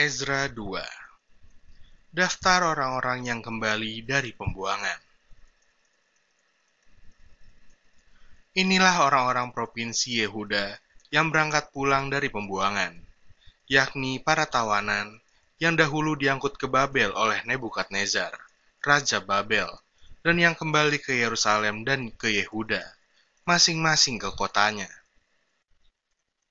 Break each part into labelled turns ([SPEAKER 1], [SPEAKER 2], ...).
[SPEAKER 1] Ezra 2 Daftar orang-orang yang kembali dari pembuangan Inilah orang-orang provinsi Yehuda yang berangkat pulang dari pembuangan, yakni para tawanan yang dahulu diangkut ke Babel oleh Nebukadnezar, Raja Babel, dan yang kembali ke Yerusalem dan ke Yehuda, masing-masing ke kotanya.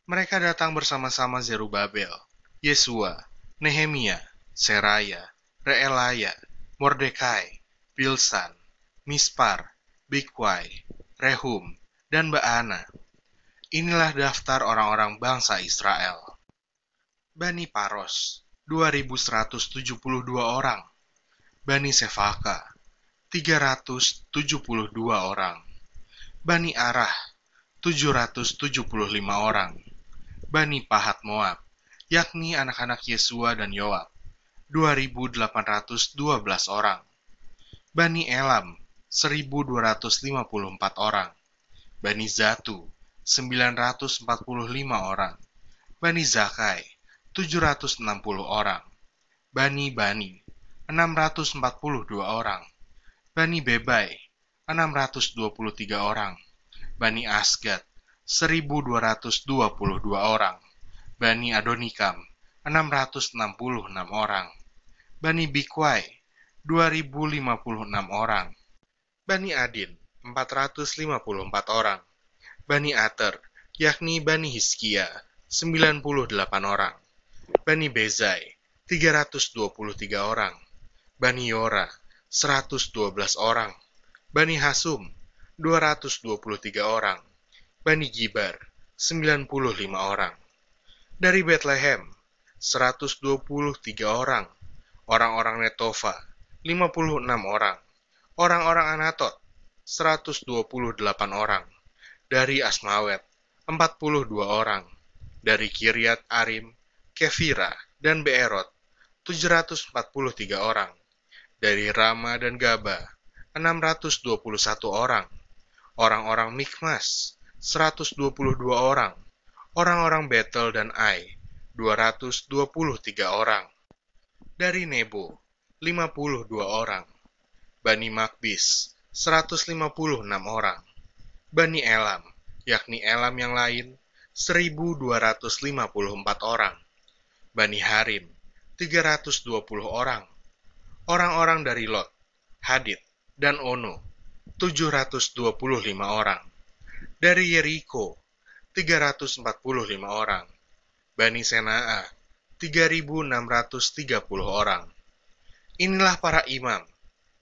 [SPEAKER 1] Mereka datang bersama-sama Zerubabel, Yesua, Nehemia, Seraya, Reelaya, Mordekai, Bilsan, Mispar, Bikwai, Rehum, dan Baana. Inilah daftar orang-orang bangsa Israel. Bani Paros, 2172 orang. Bani Sefaka, 372 orang. Bani Arah, 775 orang. Bani Pahat Moab, yakni anak-anak Yesua dan Yoab, 2.812 orang. Bani Elam, 1.254 orang. Bani Zatu, 945 orang. Bani Zakai, 760 orang. Bani Bani, 642 orang. Bani Bebai, 623 orang. Bani Asgad, 1222 orang. Bani Adonikam, 666 orang. Bani Bikwai, 2056 orang. Bani Adin, 454 orang. Bani Ater, yakni Bani Hiskia, 98 orang. Bani Bezai, 323 orang. Bani Yora, 112 orang. Bani Hasum, 223 orang. Bani Gibar, 95 orang. Dari Bethlehem, 123 orang. Orang-orang Netofa, 56 orang. Orang-orang Anatot, 128 orang. Dari Asmawet, 42 orang. Dari Kiryat Arim, Kefira, dan Beerot, 743 orang. Dari Rama dan Gaba, 621 orang. Orang-orang Mikmas, 122 orang. Orang-orang Betel dan Ai, 223 orang. Dari Nebo, 52 orang. Bani Makbis, 156 orang. Bani Elam, yakni Elam yang lain, 1254 orang. Bani Harim, 320 orang. Orang-orang dari Lot, Hadid, dan Ono, 725 orang. Dari Yeriko, 345 orang. Bani Senaa, 3630 orang. Inilah para imam,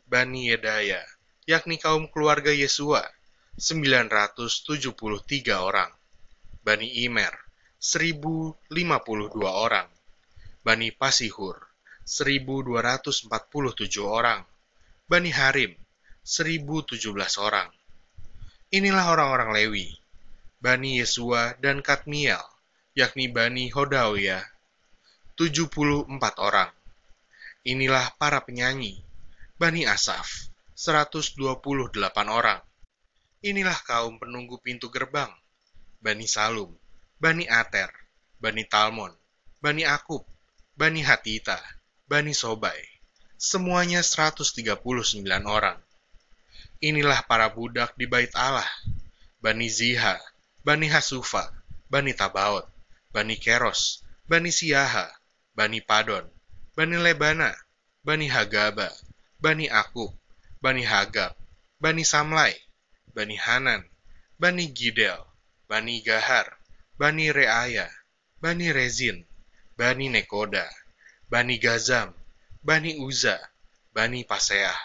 [SPEAKER 1] Bani Yedaya, yakni kaum keluarga Yesua, 973 orang. Bani Imer, 1052 orang. Bani Pasihur, 1247 orang. Bani Harim, 1017 orang. Inilah orang-orang Lewi, Bani Yesua dan Katmiel, yakni Bani Hodawia, 74 orang. Inilah para penyanyi, Bani Asaf, 128 orang. Inilah kaum penunggu pintu gerbang, Bani Salum, Bani Ater, Bani Talmon, Bani Akub, Bani Hatita, Bani Sobai, semuanya 139 orang. Inilah para budak di bait Allah, Bani Ziha, Bani Hasufa, Bani Tabaot, Bani Keros, Bani Siaha, Bani Padon, Bani Lebana, Bani Hagaba, Bani Akub, Bani Hagab, Bani Samlai, Bani Hanan, Bani Gidel, Bani Gahar, Bani Reaya, Bani Rezin, Bani Nekoda, Bani Gazam, Bani Uza, Bani Paseah,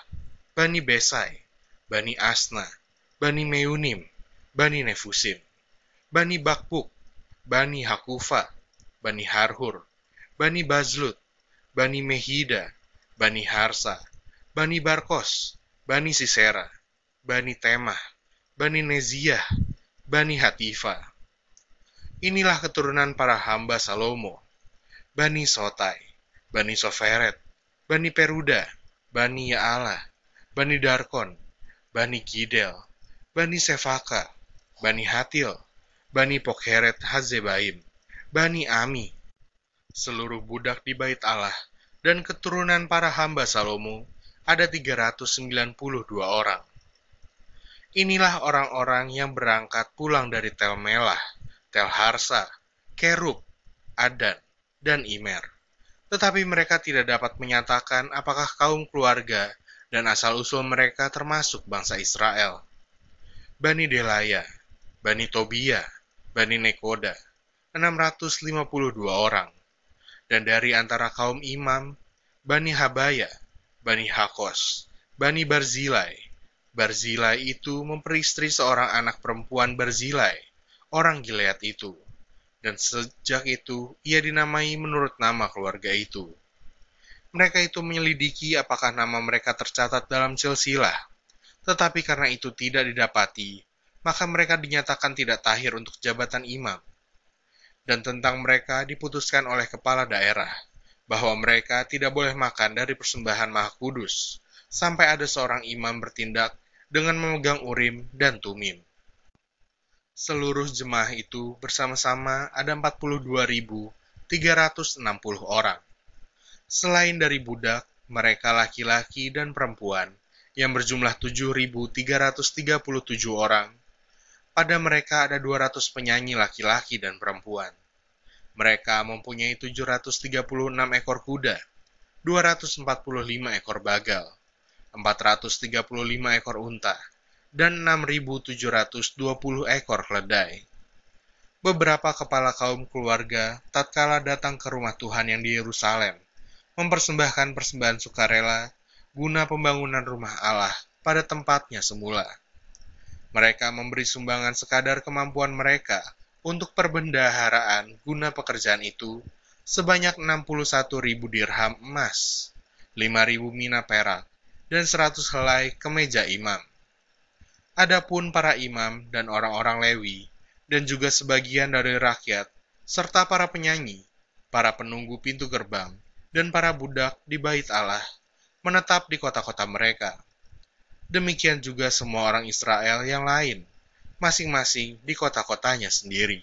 [SPEAKER 1] Bani Besai, Bani Asna, Bani Meunim, Bani Nefusim, Bani Bakpuk, Bani Hakufa, Bani Harhur, Bani Bazlut, Bani Mehida, Bani Harsa, Bani Barkos, Bani Sisera, Bani Temah, Bani Neziah, Bani Hatifa. Inilah keturunan para hamba Salomo, Bani Sotai, Bani Soferet, Bani Peruda, Bani Yaala, Bani Darkon, Bani Gidel, Bani Sefaka, Bani Hatil, Bani Pokheret Hazebaim, Bani Ami, seluruh budak di bait Allah, dan keturunan para hamba Salomo ada 392 orang. Inilah orang-orang yang berangkat pulang dari Tel Melah, Tel Harsa, Kerub, Adan, dan Imer. Tetapi mereka tidak dapat menyatakan apakah kaum keluarga dan asal-usul mereka termasuk bangsa Israel. Bani Delaya, Bani Tobia, Bani Nekoda, 652 orang dan dari antara kaum imam, Bani Habaya, Bani Hakos, Bani Barzilai. Barzilai itu memperistri seorang anak perempuan Barzilai, orang Gilead itu. Dan sejak itu ia dinamai menurut nama keluarga itu. Mereka itu menyelidiki apakah nama mereka tercatat dalam silsilah. Tetapi karena itu tidak didapati, maka mereka dinyatakan tidak tahir untuk jabatan imam dan tentang mereka diputuskan oleh kepala daerah bahwa mereka tidak boleh makan dari persembahan Maha Kudus sampai ada seorang imam bertindak dengan memegang urim dan tumim. Seluruh jemaah itu bersama-sama ada 42.360 orang. Selain dari budak, mereka laki-laki dan perempuan yang berjumlah 7.337 orang pada mereka ada 200 penyanyi laki-laki dan perempuan. Mereka mempunyai 736 ekor kuda, 245 ekor bagal, 435 ekor unta, dan 6.720 ekor keledai. Beberapa kepala kaum keluarga tatkala datang ke rumah Tuhan yang di Yerusalem, mempersembahkan persembahan sukarela guna pembangunan rumah Allah pada tempatnya semula. Mereka memberi sumbangan sekadar kemampuan mereka untuk perbendaharaan guna pekerjaan itu sebanyak 61 ribu dirham emas, 5 ribu mina perak, dan 100 helai kemeja imam. Adapun para imam dan orang-orang Lewi, dan juga sebagian dari rakyat, serta para penyanyi, para penunggu pintu gerbang, dan para budak di bait Allah, menetap di kota-kota mereka Demikian juga semua orang Israel yang lain, masing-masing di kota-kotanya sendiri.